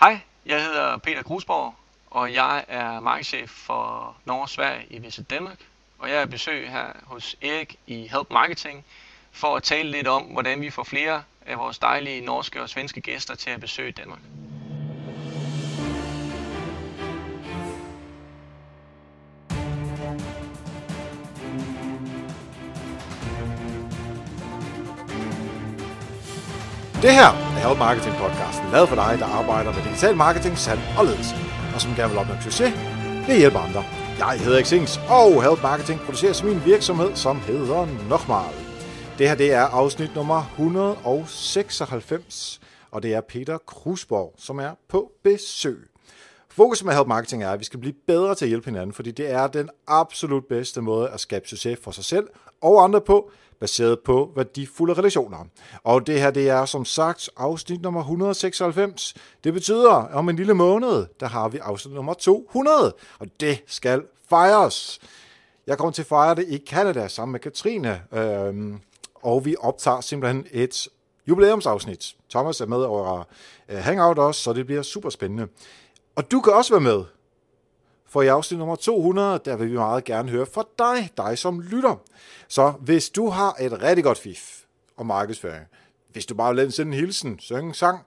Hej, jeg hedder Peter Grusborg, og jeg er markedschef for Norge og Sverige i Visit Danmark. Og jeg er besøg her hos Erik i Help Marketing for at tale lidt om, hvordan vi får flere af vores dejlige norske og svenske gæster til at besøge Danmark. Det her Lave Marketing podcasten, lavet for dig, der arbejder med digital marketing, salg og ledelse, og som gerne vil opnå succes ved at hjælpe andre. Jeg hedder Xings, og Help Marketing producerer som min virksomhed, som hedder Nochmal. Det her det er afsnit nummer 196, og det er Peter Krusborg, som er på besøg. Fokus med Help Marketing er, at vi skal blive bedre til at hjælpe hinanden, fordi det er den absolut bedste måde at skabe succes for sig selv og andre på, baseret på værdifulde relationer. Og det her, det er som sagt afsnit nummer 196. Det betyder, at om en lille måned, der har vi afsnit nummer 200, og det skal fejres. Jeg kommer til at fejre det i Canada sammen med Katrine, øhm, og vi optager simpelthen et jubilæumsafsnit. Thomas er med over uh, Hangout også, så det bliver super spændende. Og du kan også være med. For i afsnit nummer 200, der vil vi meget gerne høre fra dig, dig som lytter. Så hvis du har et rigtig godt fif og markedsføring, hvis du bare vil sende en hilsen, synge en sang,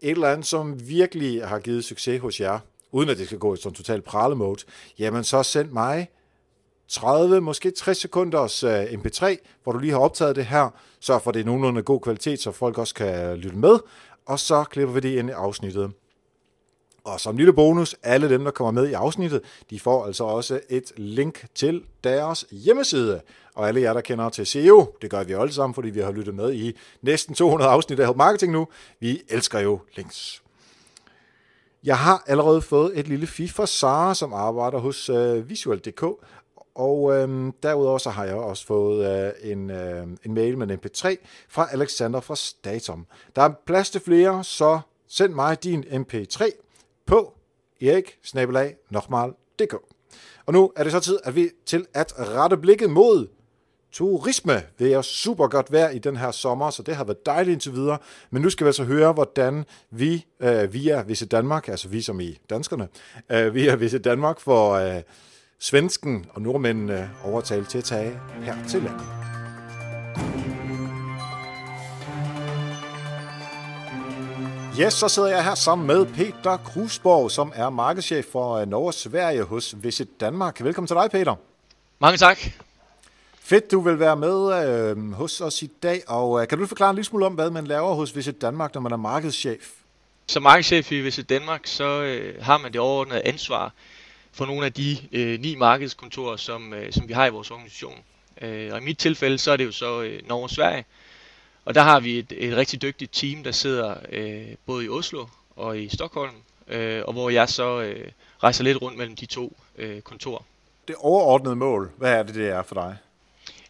et eller andet, som virkelig har givet succes hos jer, uden at det skal gå i sådan total prale-mode, jamen så send mig 30, måske 60 sekunders øh, mp3, hvor du lige har optaget det her, så for det er nogenlunde god kvalitet, så folk også kan lytte med, og så klipper vi det ind i afsnittet. Og som lille bonus, alle dem, der kommer med i afsnittet, de får altså også et link til deres hjemmeside. Og alle jer, der kender til SEO, det gør vi alle sammen, fordi vi har lyttet med i næsten 200 afsnit af Help Marketing nu. Vi elsker jo links. Jeg har allerede fået et lille fif fra Sara, som arbejder hos øh, Visual.dk, og øh, derudover så har jeg også fået øh, en, øh, en mail med en mp3 fra Alexander fra Statum. Der er plads til flere, så send mig din mp3 på erik Og nu er det så tid, at vi til at rette blikket mod turisme. Det er super godt vejr i den her sommer, så det har været dejligt indtil videre. Men nu skal vi altså høre, hvordan vi øh, via Visit Danmark, altså vi som i danskerne, øh, via Visit Danmark får øh, svensken og nordmændene overtalt til at tage her til landet. Yes, så sidder jeg her sammen med Peter Krusborg, som er markedschef for øh, Norge og Sverige hos Visit Danmark. Velkommen til dig, Peter. Mange tak. Fedt, du vil være med øh, hos os i dag, og øh, kan du forklare en lille smule om, hvad man laver hos Visit Danmark, når man er markedschef? Som markedschef i Visit Danmark, så øh, har man det overordnede ansvar for nogle af de øh, ni markedskontorer, som, øh, som vi har i vores organisation. Øh, og i mit tilfælde, så er det jo så øh, Norge og Sverige, og der har vi et, et rigtig dygtigt team, der sidder øh, både i Oslo og i Stockholm, øh, og hvor jeg så øh, rejser lidt rundt mellem de to øh, kontorer. Det overordnede mål, hvad er det, det er for dig?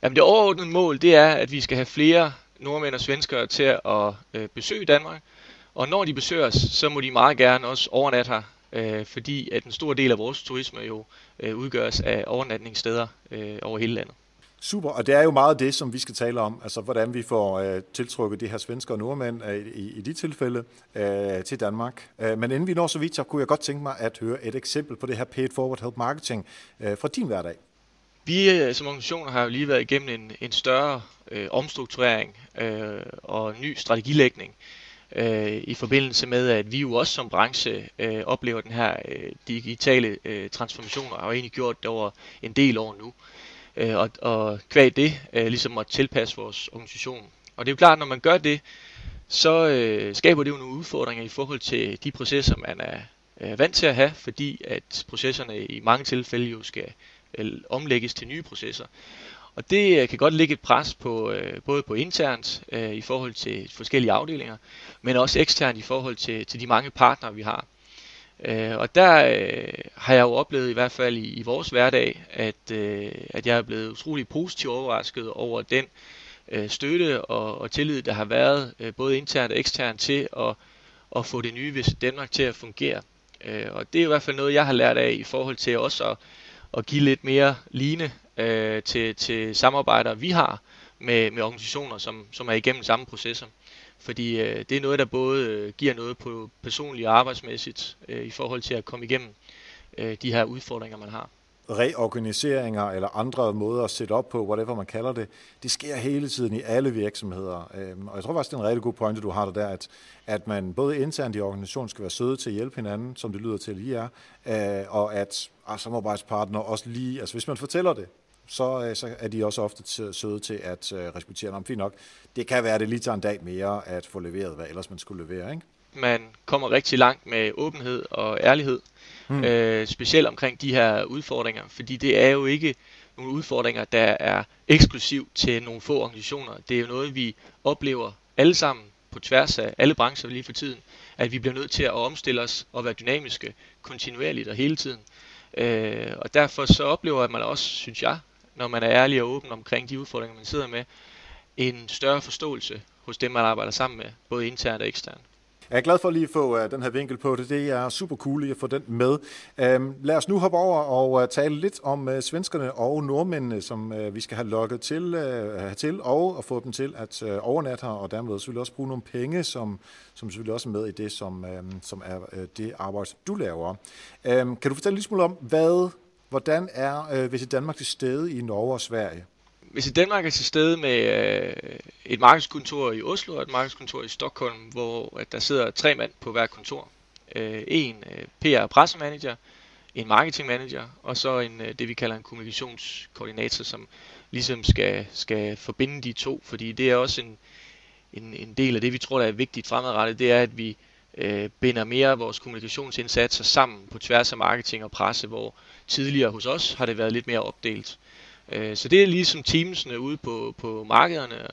Jamen det overordnede mål, det er, at vi skal have flere nordmænd og svenskere til at øh, besøge Danmark. Og når de besøger os, så må de meget gerne også overnatte her, øh, fordi at en stor del af vores turisme jo øh, udgøres af overnatningssteder øh, over hele landet. Super, og det er jo meget det, som vi skal tale om, altså hvordan vi får øh, tiltrukket de her svensker og nordmænd øh, i, i de tilfælde øh, til Danmark. Øh, men inden vi når så vidt, så kunne jeg godt tænke mig at høre et eksempel på det her Paid Forward Help Marketing øh, fra din hverdag. Vi øh, som organisation har jo lige været igennem en, en større øh, omstrukturering øh, og ny strategilægning øh, i forbindelse med, at vi jo også som branche øh, oplever den her øh, digitale øh, transformation, og har egentlig gjort det over en del år nu øh, Øh, og, og kvæg det øh, ligesom at tilpasse vores organisation. Og det er jo klart, når man gør det, så øh, skaber det jo nogle udfordringer i forhold til de processer, man er øh, vant til at have, fordi at processerne i mange tilfælde jo skal øh, omlægges til nye processer. Og det øh, kan godt lægge et pres på øh, både på internt øh, i forhold til forskellige afdelinger, men også eksternt i forhold til, til de mange partnere, vi har. Øh, og der øh, har jeg jo oplevet i hvert fald i, i vores hverdag, at, øh, at jeg er blevet utrolig positivt overrasket over den øh, støtte og, og tillid, der har været øh, både internt og eksternt til at, at få det nye Visit Danmark til at fungere. Øh, og det er i hvert fald noget, jeg har lært af i forhold til også at, at give lidt mere line øh, til, til samarbejder, vi har med, med organisationer, som, som er igennem samme processer. Fordi øh, det er noget, der både øh, giver noget på personligt og arbejdsmæssigt øh, i forhold til at komme igennem øh, de her udfordringer, man har reorganiseringer eller andre måder at sætte op på, whatever man kalder det, det sker hele tiden i alle virksomheder. Øh, og jeg tror faktisk, det er en rigtig god pointe, du har der, der at, at man både internt i organisationen skal være søde til at hjælpe hinanden, som det lyder til lige er, øh, og at ah, samarbejdspartnere også lige, altså hvis man fortæller det, så, øh, så er de også ofte søde til at øh, respektere dem. Fint nok, det kan være, at det lige tager en dag mere at få leveret, hvad ellers man skulle levere, ikke? Man kommer rigtig langt med åbenhed og ærlighed, mm. øh, specielt omkring de her udfordringer, fordi det er jo ikke nogle udfordringer, der er eksklusiv til nogle få organisationer. Det er jo noget, vi oplever alle sammen på tværs af alle brancher lige for tiden, at vi bliver nødt til at omstille os og være dynamiske kontinuerligt og hele tiden. Øh, og derfor så oplever man også, synes jeg, når man er ærlig og åben omkring de udfordringer, man sidder med, en større forståelse hos dem, man arbejder sammen med, både internt og eksternt. Jeg er glad for lige at få uh, den her vinkel på det. Det er super cool at få den med. Um, lad os nu hoppe over og uh, tale lidt om uh, svenskerne og nordmændene, som uh, vi skal have lukket til, uh, til og at få dem til at uh, overnatte her, og dermed selvfølgelig også bruge nogle penge, som, som selvfølgelig også er med i det, som, uh, som er uh, det arbejde, du laver. Um, kan du fortælle lidt smule om, hvad, hvordan er øh, uh, Visit Danmark til stede i Norge og Sverige? Hvis Danmark er til stede med øh, et markedskontor i Oslo og et markedskontor i Stockholm, hvor at der sidder tre mand på hver kontor. Øh, en øh, PR pressemanager, en marketingmanager og så en øh, det vi kalder en kommunikationskoordinator, som ligesom skal, skal forbinde de to, fordi det er også en, en, en del af det, vi tror, der er vigtigt fremadrettet, det er, at vi øh, binder mere af vores kommunikationsindsatser sammen på tværs af marketing og presse, hvor tidligere hos os har det været lidt mere opdelt. Øh, så det er ligesom teamsene ude på, på markederne.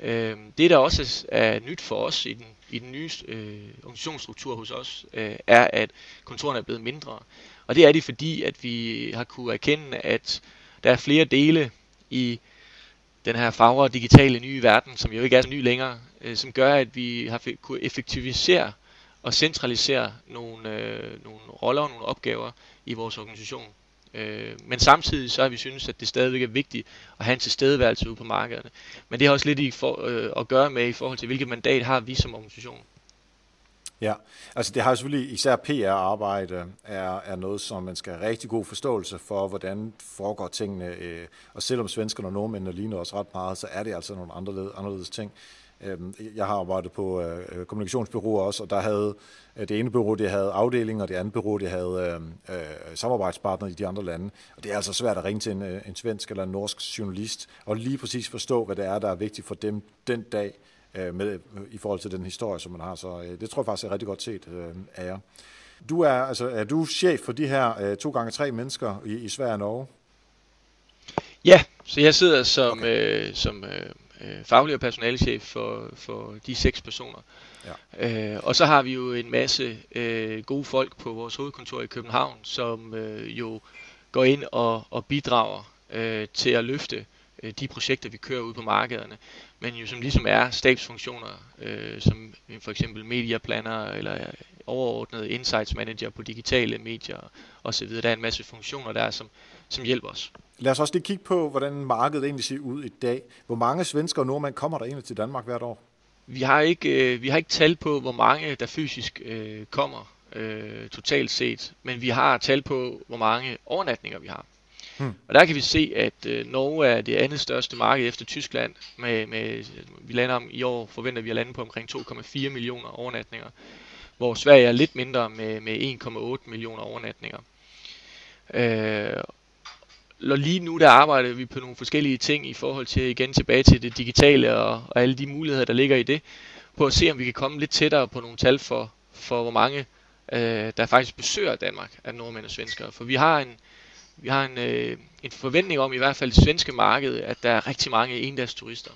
Øh, det der også er nyt for os i den, i den nye øh, organisationsstruktur hos os, øh, er at kontorerne er blevet mindre. Og det er det fordi, at vi har kunne erkende, at der er flere dele i den her fagre digitale nye verden, som jo ikke er så ny længere, øh, som gør, at vi har kunne effektivisere og centralisere nogle, øh, nogle roller og nogle opgaver i vores organisation. Øh, men samtidig så har vi synes, at det stadigvæk er vigtigt at have en tilstedeværelse ude på markederne. Men det har også lidt i for, øh, at gøre med i forhold til, hvilket mandat har vi som organisation. Ja, altså det har selvfølgelig især PR-arbejde er, er noget, som man skal have rigtig god forståelse for, hvordan foregår tingene. Øh, og selvom svenskerne og nordmændene ligner os ret meget, så er det altså nogle anderledes, anderledes ting. Øhm, jeg har arbejdet på øh, kommunikationsbyråer også, og der havde øh, det ene bureau, det havde afdelinger, og det andet bureau, det havde øh, øh, samarbejdspartnere i de andre lande. Og det er altså svært at ringe til en, en svensk eller en norsk journalist, og lige præcis forstå, hvad det er, der er vigtigt for dem den dag, øh, med, i forhold til den historie, som man har. Så øh, det tror jeg faktisk er rigtig godt set øh, af jer. Du er, altså, er du chef for de her øh, to gange tre mennesker i, i Sverige og Norge? Ja, så jeg sidder som, okay. øh, som øh, øh, faglig og personalchef for, for de seks personer. Ja. Øh, og så har vi jo en masse øh, gode folk på vores hovedkontor i København, som øh, jo går ind og, og bidrager øh, til at løfte øh, de projekter, vi kører ud på markederne, men jo som ligesom er stabsfunktioner, øh, som for eksempel mediaplaner eller overordnet insights manager på digitale medier osv. Der er en masse funktioner der, som, som hjælper os. Lad os også lige kigge på, hvordan markedet egentlig ser ud i dag. Hvor mange svensker og nordmænd kommer der egentlig til Danmark hvert år? Vi har ikke, øh, vi har ikke tal på, hvor mange der fysisk øh, kommer øh, totalt set, men vi har tal på, hvor mange overnatninger vi har. Hmm. Og der kan vi se, at øh, Norge er det andet største marked efter Tyskland. Med, med, vi lander om i år, forventer vi at lande på omkring 2,4 millioner overnatninger, hvor Sverige er lidt mindre med, med 1,8 millioner overnatninger. Øh, og lige nu der arbejder vi på nogle forskellige ting i forhold til igen tilbage til det digitale og, og alle de muligheder, der ligger i det, på at se, om vi kan komme lidt tættere på nogle tal for, for hvor mange, øh, der faktisk besøger Danmark af nordmænd og svenskere. For vi har en, vi har en, øh, en forventning om, i hvert fald det svenske marked, at der er rigtig mange endags turister.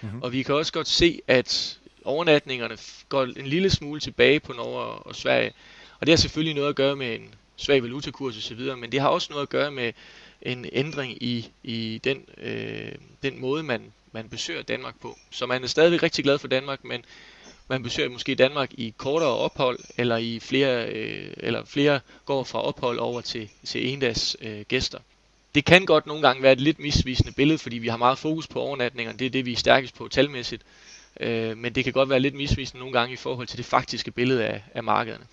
Mm-hmm. Og vi kan også godt se, at overnatningerne går en lille smule tilbage på Norge og Sverige. Og det har selvfølgelig noget at gøre med en svag valutakurs osv., men det har også noget at gøre med en ændring i, i den, øh, den måde, man, man besøger Danmark på. Så man er stadigvæk rigtig glad for Danmark, men man besøger måske Danmark i kortere ophold, eller i flere, øh, eller flere går fra ophold over til, til endags øh, gæster. Det kan godt nogle gange være et lidt misvisende billede, fordi vi har meget fokus på overnatninger. Det er det, vi er stærkest på talmæssigt. Øh, men det kan godt være lidt misvisende nogle gange i forhold til det faktiske billede af, af markederne.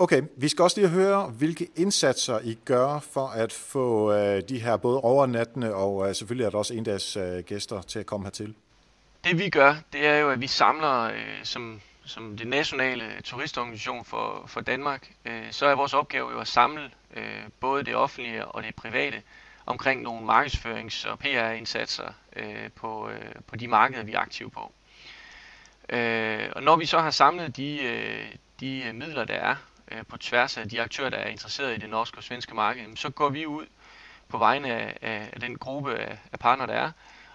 Okay, vi skal også lige høre, hvilke indsatser I gør for at få øh, de her både overnattende og øh, selvfølgelig er der også endags øh, gæster til at komme hertil. Det vi gør, det er jo, at vi samler øh, som, som det nationale turistorganisation for, for Danmark, øh, så er vores opgave jo at samle øh, både det offentlige og det private omkring nogle markedsførings- og PR-indsatser øh, på, øh, på de markeder, vi er aktive på. Øh, og når vi så har samlet de, øh, de øh, midler, der er øh, på tværs af de aktører, der er interesseret i det norske og svenske marked, så går vi ud på vegne af, af den gruppe af, af partnere, der er,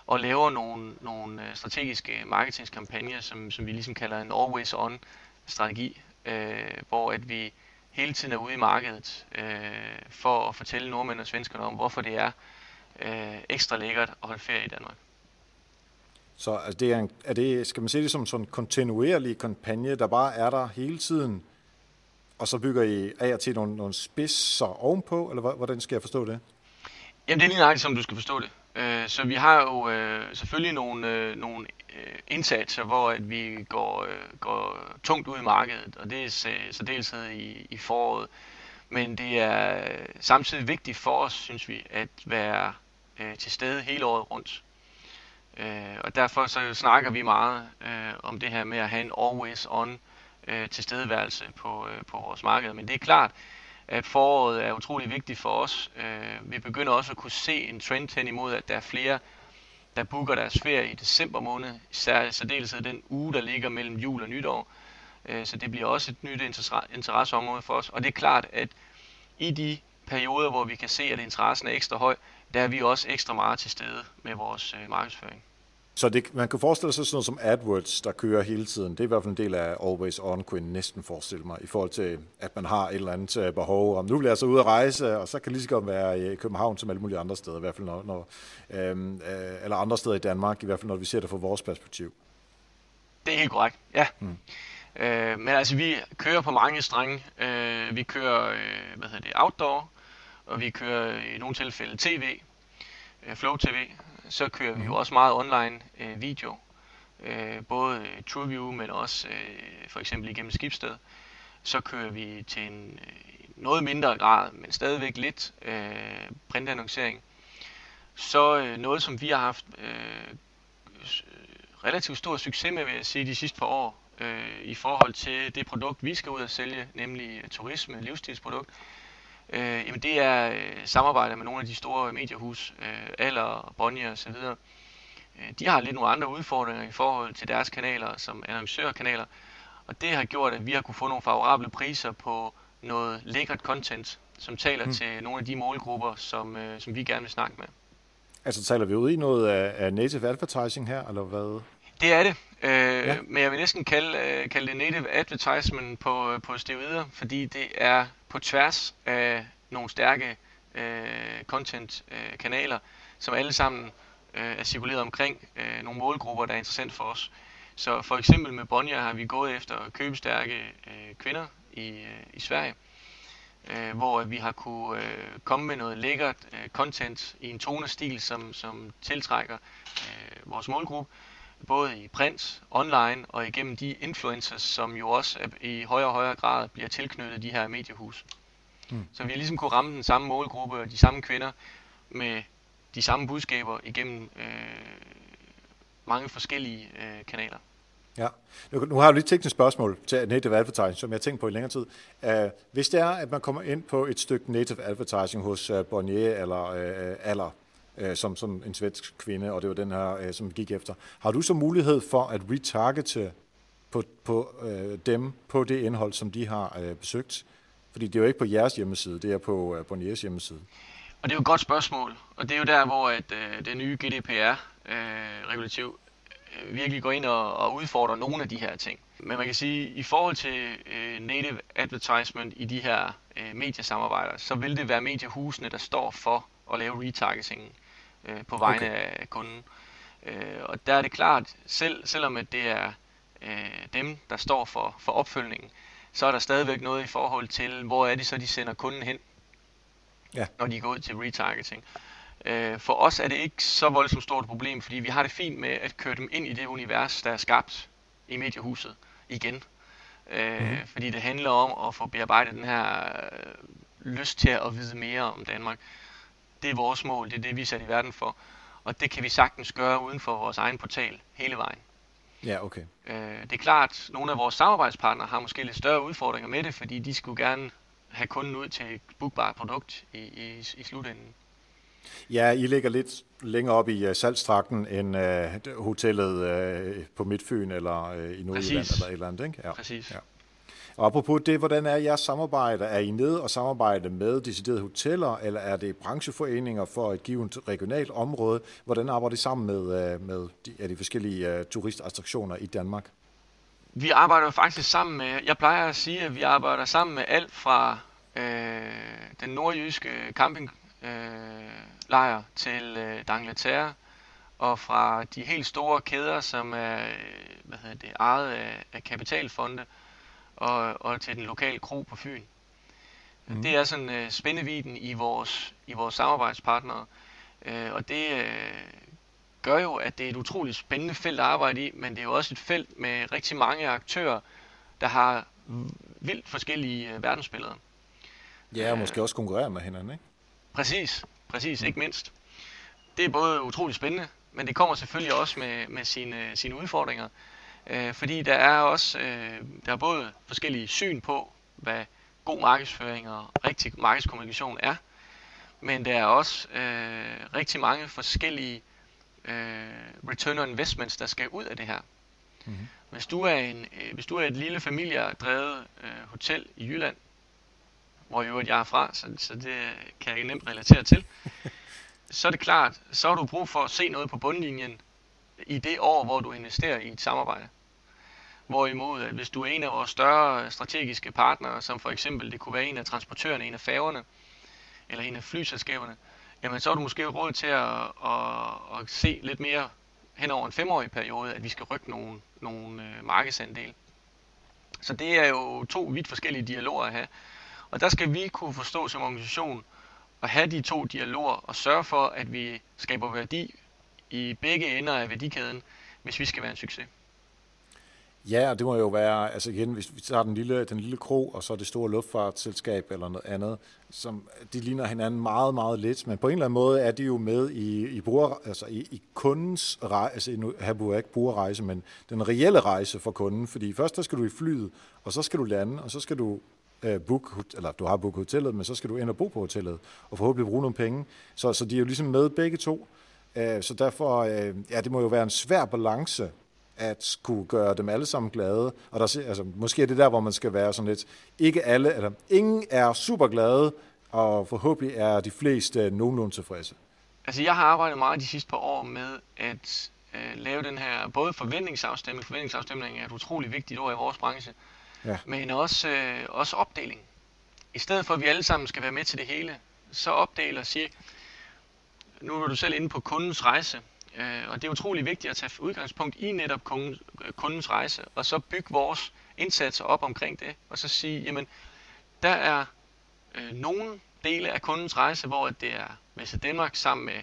og laver nogle, nogle øh, strategiske marketingskampagner, som, som vi ligesom kalder en always-on strategi, øh, hvor at vi hele tiden er ude i markedet øh, for at fortælle nordmænd og svenskerne om, hvorfor det er øh, ekstra lækkert at holde ferie i Danmark. Så altså, det er, en, er det, skal man se det som sådan en kontinuerlig kampagne, der bare er der hele tiden, og så bygger I af og til nogle, nogle spidser ovenpå, eller hvordan skal jeg forstå det? Jamen det er lige nøjagtigt, som du skal forstå det. Øh, så vi har jo øh, selvfølgelig nogle, øh, nogle øh, indsatser, hvor at vi går, øh, går tungt ud i markedet, og det er særdeleshed i, i foråret. Men det er samtidig vigtigt for os, synes vi, at være øh, til stede hele året rundt. og derfor så snakker vi meget om det her med at have en always on Øh, tilstedeværelse på, øh, på vores marked. Men det er klart, at foråret er utrolig vigtigt for os. Øh, vi begynder også at kunne se en trend hen imod, at der er flere, der booker deres ferie i december måned, især særdeleshed den uge, der ligger mellem jul og nytår. Øh, så det bliver også et nyt interesseområde for os. Og det er klart, at i de perioder, hvor vi kan se, at interessen er ekstra høj, der er vi også ekstra meget til stede med vores øh, markedsføring. Så det, man kan forestille sig sådan noget som AdWords, der kører hele tiden. Det er i hvert fald en del af Always On, kunne jeg næsten forestille mig, i forhold til, at man har et eller andet øh, behov. Om nu bliver jeg så ude at rejse, og så kan det lige så godt være i København som alle mulige andre steder, i hvert fald når, når øhm, øh, eller andre steder i Danmark, i hvert fald når vi ser det fra vores perspektiv. Det er helt korrekt, ja. Hmm. Øh, men altså, vi kører på mange strenge. Øh, vi kører, øh, hvad hedder det, outdoor, og vi kører i nogle tilfælde tv, øh, Flow TV, så kører vi jo mhm. også meget online øh, video. Øh, både TrueView, men også øh, for eksempel igennem Skibsted. Så kører vi til en øh, noget mindre grad, men stadigvæk lidt øh, printannoncering. Så øh, noget, som vi har haft øh, relativt stor succes med, vil jeg sige, de sidste par år, øh, i forhold til det produkt, vi skal ud og sælge, nemlig turisme, livsstilsprodukt, Øh, jamen det er øh, samarbejde med nogle af de store mediehus, øh, Aller, Bonnier osv. Øh, de har lidt nogle andre udfordringer i forhold til deres kanaler som annoncørkanaler, og det har gjort, at vi har kunne få nogle favorable priser på noget lækkert content, som taler mm. til nogle af de målgrupper, som, øh, som vi gerne vil snakke med. Altså taler vi ud i noget af, af native advertising her, eller hvad? Det er det, øh, ja. men jeg vil næsten kalde, øh, kalde det native advertisement på, på steroider, fordi det er på tværs af nogle stærke øh, content-kanaler, øh, som alle sammen øh, er cirkuleret omkring øh, nogle målgrupper, der er interessant for os. Så for eksempel med Bonja har vi gået efter købestærke øh, kvinder i, øh, i Sverige, øh, hvor vi har kunne øh, komme med noget lækkert øh, content i en tonestil, som, som tiltrækker øh, vores målgruppe, både i print, online og igennem de influencers, som jo også i højere og højere grad bliver tilknyttet de her mediehus. Mm. Så vi har ligesom kunne ramme den samme målgruppe og de samme kvinder med de samme budskaber igennem øh, mange forskellige øh, kanaler. Ja, nu, nu har jeg lidt teknisk spørgsmål til native advertising, som jeg har tænkt på i længere tid. Uh, hvis det er, at man kommer ind på et stykke native advertising hos uh, Bonnier eller uh, Aller, øh, som, som en svensk kvinde, og det var den her, øh, som gik efter, har du så mulighed for at retargete på, på øh, dem på det indhold, som de har øh, besøgt? Fordi det er jo ikke på jeres hjemmeside, det er på uh, Bonniers hjemmeside. Og det er jo et godt spørgsmål, og det er jo der, hvor at, øh, det nye GDPR-regulativ øh, øh, virkelig går ind og, og udfordrer nogle af de her ting. Men man kan sige, at i forhold til øh, native advertisement i de her øh, mediesamarbejder, så vil det være mediehusene, der står for at lave retargeting uh, på vegne okay. af kunden. Uh, og der er det klart, selv, selvom at det er uh, dem, der står for, for opfølgningen, så er der stadigvæk noget i forhold til, hvor er det så, de sender kunden hen, ja. når de går ud til retargeting. Øh, for os er det ikke så voldsomt stort problem, fordi vi har det fint med at køre dem ind i det univers, der er skabt i mediehuset igen. Øh, mm. Fordi det handler om at få bearbejdet den her øh, lyst til at vide mere om Danmark. Det er vores mål, det er det, vi er sat i verden for. Og det kan vi sagtens gøre uden for vores egen portal hele vejen. Ja, okay. Øh, det er klart, at nogle af vores samarbejdspartnere har måske lidt større udfordringer med det, fordi de skulle gerne have kunden ud til et bookbart produkt i, i, i slutenden. Ja, I ligger lidt længere op i uh, salgstrakten end uh, hotellet uh, på Midtfyn eller uh, i Nordjylland eller et eller andet, ikke? Ja. Præcis. Ja. Og apropos det, hvordan er jeres samarbejde? Er I nede og samarbejde med deciderede hoteller, eller er det brancheforeninger for et givet regionalt område? Hvordan arbejder I sammen med, øh, med de, er de forskellige uh, turistattraktioner i Danmark? Vi arbejder faktisk sammen med, jeg plejer at sige, at vi arbejder sammen med alt fra øh, den nordjyske campinglejr øh, til øh, D'Angleterre, og fra de helt store kæder, som er hvad hedder det, ejet af, af kapitalfonde, og, og til den lokale kro på Fyn. Mm. Det er sådan øh, spændeviden i vores, i vores samarbejdspartnere, øh, og det øh, gør jo, at det er et utroligt spændende felt at arbejde i, men det er jo også et felt med rigtig mange aktører, der har vildt forskellige øh, verdensbilleder. Ja, og måske også konkurrere med hinanden, ikke? Præcis, præcis, mm. ikke mindst. Det er både utroligt spændende, men det kommer selvfølgelig også med, med sine, sine udfordringer. Øh, fordi der er også øh, der er både forskellige syn på, hvad god markedsføring og rigtig markedskommunikation er, men der er også øh, rigtig mange forskellige øh, return on investments, der skal ud af det her. Mm-hmm. Hvis, du er en, øh, hvis du er et lille familiedrevet øh, hotel i Jylland, hvor i øvrigt jeg er fra, så, så det kan jeg nemt relatere til, så er det klart, så har du brug for at se noget på bundlinjen i det år, hvor du investerer i et samarbejde. Hvorimod, at hvis du er en af vores større strategiske partnere, som for eksempel det kunne være en af transportørerne, en af færgerne, eller en af flyselskaberne, jamen så har du måske råd til at, at, at se lidt mere hen over en femårig periode, at vi skal rykke nogle, nogle øh, markedsandel. Så det er jo to vidt forskellige dialoger at have. Og der skal vi kunne forstå som organisation at have de to dialoger og sørge for, at vi skaber værdi i begge ender af værdikæden, hvis vi skal være en succes. Ja, og det må jo være, altså igen, hvis vi tager den lille, den lille kro, og så det store luftfartsselskab eller noget andet, som, de ligner hinanden meget, meget lidt, men på en eller anden måde er de jo med i, i, bruger, altså i, i kundens rejse, altså nu har jeg ikke brugerrejse, men den reelle rejse for kunden, fordi først der skal du i flyet, og så skal du lande, og så skal du øh, book, eller du har booket hotellet, men så skal du ind og bo på hotellet, og forhåbentlig bruge nogle penge. Så, så de er jo ligesom med begge to. øh, så derfor, øh, ja, det må jo være en svær balance at skulle gøre dem alle sammen glade. Og der, altså, måske er det der, hvor man skal være sådan lidt, ikke alle, eller ingen er super glade, og forhåbentlig er de fleste nogenlunde tilfredse. Altså jeg har arbejdet meget de sidste par år med at øh, lave den her, både forventningsafstemning, forventningsafstemning er et utroligt vigtigt ord i vores branche, ja. men også, øh, også opdeling. I stedet for at vi alle sammen skal være med til det hele, så opdeler og siger, nu er du selv inde på kundens rejse, Øh, og det er utrolig vigtigt at tage udgangspunkt i netop kundens rejse, og så bygge vores indsatser op omkring det, og så sige, jamen, der er øh, nogle dele af kundens rejse, hvor det er Messe Danmark sammen med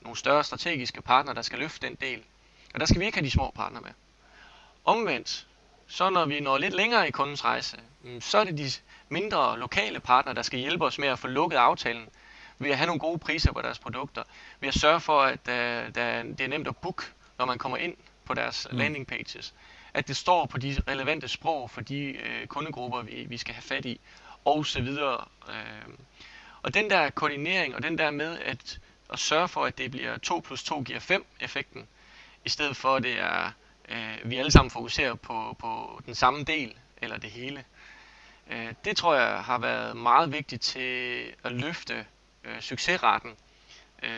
nogle større strategiske partnere, der skal løfte den del. Og der skal vi ikke have de små partnere med. Omvendt, så når vi når lidt længere i kundens rejse, mm, så er det de mindre lokale partnere, der skal hjælpe os med at få lukket aftalen, ved at have nogle gode priser på deres produkter, ved at sørge for, at uh, der, det er nemt at book, når man kommer ind på deres mm. landing pages. At det står på de relevante sprog for de uh, kundegrupper, vi, vi skal have fat i, og så videre. Uh, og den der koordinering, og den der med at, at sørge for, at det bliver 2 plus 2 giver 5 effekten, i stedet for at det er, uh, vi alle sammen fokuserer på, på den samme del, eller det hele. Det tror jeg har været meget vigtigt til at løfte øh, succesraten, øh,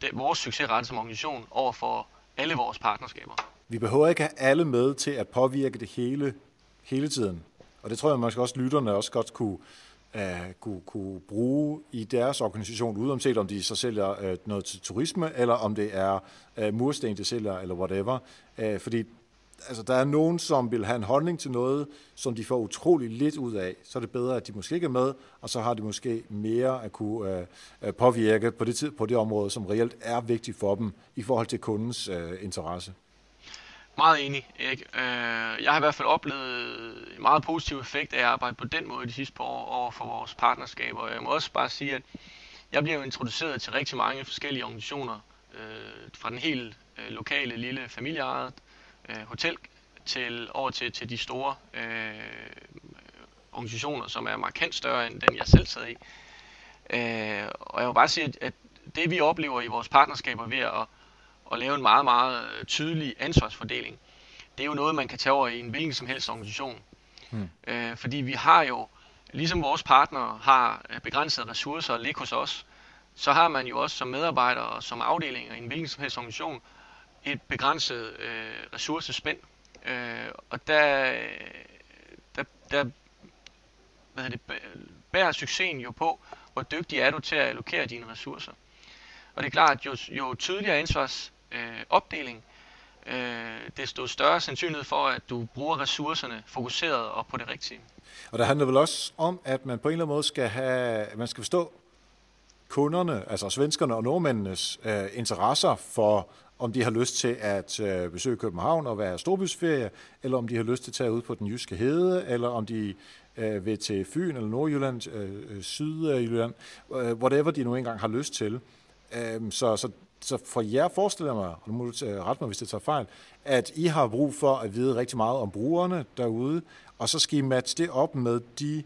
det, vores succesrate som organisation over for alle vores partnerskaber. Vi behøver ikke have alle med til at påvirke det hele, hele tiden. Og det tror jeg måske også lytterne også godt kunne, uh, kunne, kunne bruge i deres organisation, uanset om de så sælger uh, noget til turisme, eller om det er uh, mursten, de sælger, eller whatever. Uh, fordi altså, der er nogen, som vil have en holdning til noget, som de får utrolig lidt ud af. Så er det bedre, at de måske ikke er med, og så har de måske mere at kunne øh, øh påvirke på det, tid, på det område, som reelt er vigtigt for dem i forhold til kundens øh, interesse. Meget enig, Erik. Øh, jeg har i hvert fald oplevet en meget positiv effekt af at arbejde på den måde de sidste par år over for vores partnerskaber. Jeg må også bare sige, at jeg bliver introduceret til rigtig mange forskellige organisationer, øh, fra den helt øh, lokale lille familieejede hotel til over til, til de store øh, organisationer, som er markant større end den, jeg selv sad i. Øh, og jeg vil bare sige, at, at det vi oplever i vores partnerskaber ved at at lave en meget, meget øh, tydelig ansvarsfordeling. Det er jo noget, man kan tage over i en hvilken som helst organisation. Hmm. Øh, fordi vi har jo, ligesom vores partnere har øh, begrænsede ressourcer at ligge hos os, så har man jo også som medarbejder og som afdelinger i en hvilken som helst organisation et begrænset øh, ressourcespænd. Øh, og der, øh, der, der hvad det, bærer succesen jo på, hvor dygtig er du til at allokere dine ressourcer. Og det er klart, at jo, jo tydeligere ansvarsopdeling, øh, opdeling, øh, desto større sandsynlighed for, at du bruger ressourcerne fokuseret og på det rigtige. Og der handler vel også om, at man på en eller anden måde skal have, man skal forstå kunderne, altså svenskerne og nordmændenes øh, interesser for, om de har lyst til at øh, besøge København og være storbysferie, eller om de har lyst til at tage ud på den jyske hede, eller om de øh, vil til Fyn eller Nordjylland, øh, øh Sydjylland, øh, whatever de nu engang har lyst til. Øh, så, så så for jer forestiller jeg mig, og nu må du øh, rette mig, hvis det tager fejl, at I har brug for at vide rigtig meget om brugerne derude, og så skal I matche det op med de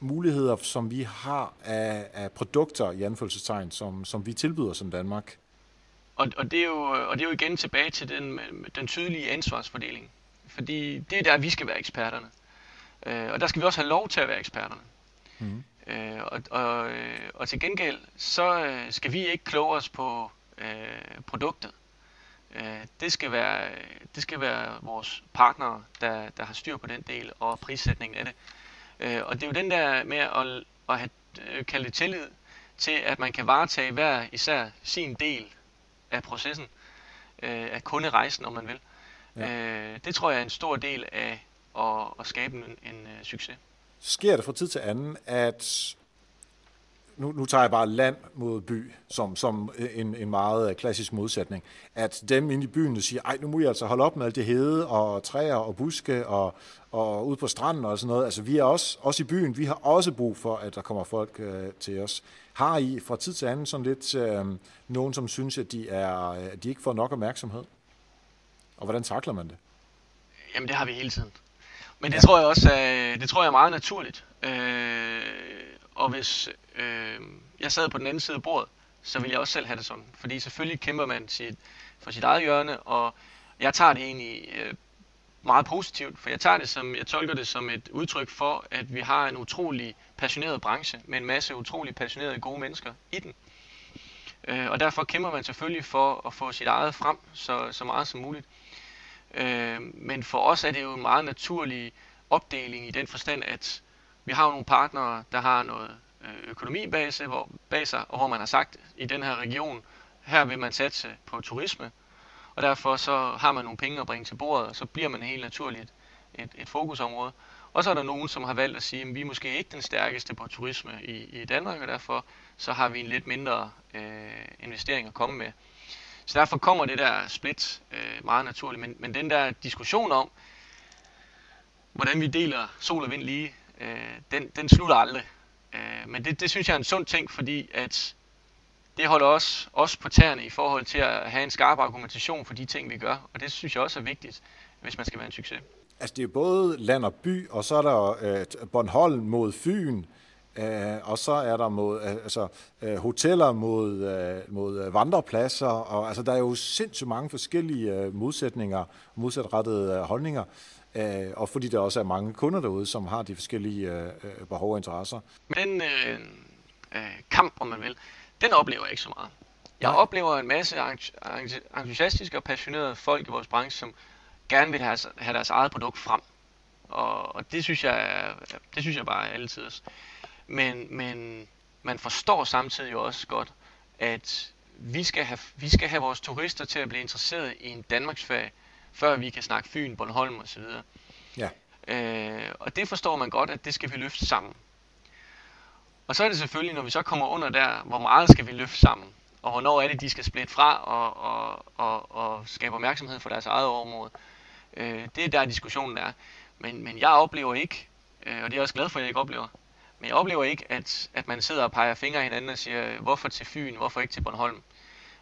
muligheder, som vi har af, af produkter i anfølgelsestegn, som, som vi tilbyder som Danmark. Og, og, det er jo, og det er jo igen tilbage til den, den tydelige ansvarsfordeling. Fordi det er der, vi skal være eksperterne. Øh, og der skal vi også have lov til at være eksperterne. Mm. Øh, og, og, øh, og til gengæld, så øh, skal vi ikke kloge os på øh, produktet. Øh, det, skal være, det skal være vores partnere, der, der har styr på den del og prissætningen af det. Øh, og det er jo den der med at, at have, øh, kalde det tillid til, at man kan varetage hver især sin del af processen, øh, af kunderejsen, om man vil. Ja. Øh, det tror jeg er en stor del af at, at skabe en, en uh, succes. Sker det fra tid til anden, at nu, nu tager jeg bare land mod by som, som en, en meget klassisk modsætning, at dem inde i byen, siger, ej, nu må I altså holde op med alt det hede og træer og buske og, og ud på stranden og sådan noget. Altså, vi er også, også i byen, vi har også brug for, at der kommer folk øh, til os. Har I fra tid til anden sådan lidt øh, nogen, som synes, at de, er, at de ikke får nok opmærksomhed? Og hvordan takler man det? Jamen, det har vi hele tiden. Men det ja. tror jeg også, er, det tror jeg er meget naturligt. Øh, og hvis øh, jeg sad på den anden side af bordet, så ville jeg også selv have det sådan. Fordi selvfølgelig kæmper man sit, for sit eget hjørne, og jeg tager det egentlig øh, meget positivt, for jeg tager det som, jeg tolker det som et udtryk for, at vi har en utrolig passioneret branche, med en masse utrolig passionerede gode mennesker i den. Øh, og derfor kæmper man selvfølgelig for at få sit eget frem så, så meget som muligt. Øh, men for os er det jo en meget naturlig opdeling i den forstand, at vi har nogle partnere, der har noget øh, økonomi bag sig, hvor, bag sig, og hvor man har sagt, i den her region, her vil man satse på turisme, og derfor så har man nogle penge at bringe til bordet, og så bliver man helt naturligt et, et fokusområde. Og så er der nogen, som har valgt at sige, at vi er måske ikke den stærkeste på turisme i, i Danmark, og derfor så har vi en lidt mindre øh, investering at komme med. Så derfor kommer det der split øh, meget naturligt. Men, men den der diskussion om, hvordan vi deler sol og vind lige, øh, den, den slutter aldrig. Øh, men det, det synes jeg er en sund ting, fordi at det holder os også på tæerne i forhold til at have en skarp argumentation for de ting, vi gør. Og det synes jeg også er vigtigt, hvis man skal være en succes. Altså det er både land og by, og så er der øh, Bornholm mod Fyn, øh, og så er der mod, øh, altså, øh, hoteller mod, øh, mod øh, vandrepladser, og altså, der er jo sindssygt mange forskellige øh, modsætninger, modsatrettede øh, holdninger øh, og fordi der også er mange kunder derude, som har de forskellige øh, øh behov og interesser. Men øh, øh, kamp, om man vil, den oplever jeg ikke så meget. Jeg Nej. oplever en masse entusiastiske og passionerede folk i vores branche, som gerne vil have, have deres eget produkt frem. Og, og det synes jeg det synes jeg bare er altid. Men, men man forstår samtidig også godt, at vi skal have, vi skal have vores turister til at blive interesseret i en Danmarksferie, før vi kan snakke Fyn, Bornholm osv. Ja. Øh, og det forstår man godt, at det skal vi løfte sammen. Og så er det selvfølgelig, når vi så kommer under der, hvor meget skal vi løfte sammen? Og hvornår er det, de skal splitte fra og, og, og, og skabe opmærksomhed for deres eget område? Øh, det er der diskussionen er. Men, men jeg oplever ikke, øh, og det er jeg også glad for, at jeg ikke oplever, men jeg oplever ikke, at, at man sidder og peger fingre hinanden og siger, hvorfor til Fyn, hvorfor ikke til Bornholm?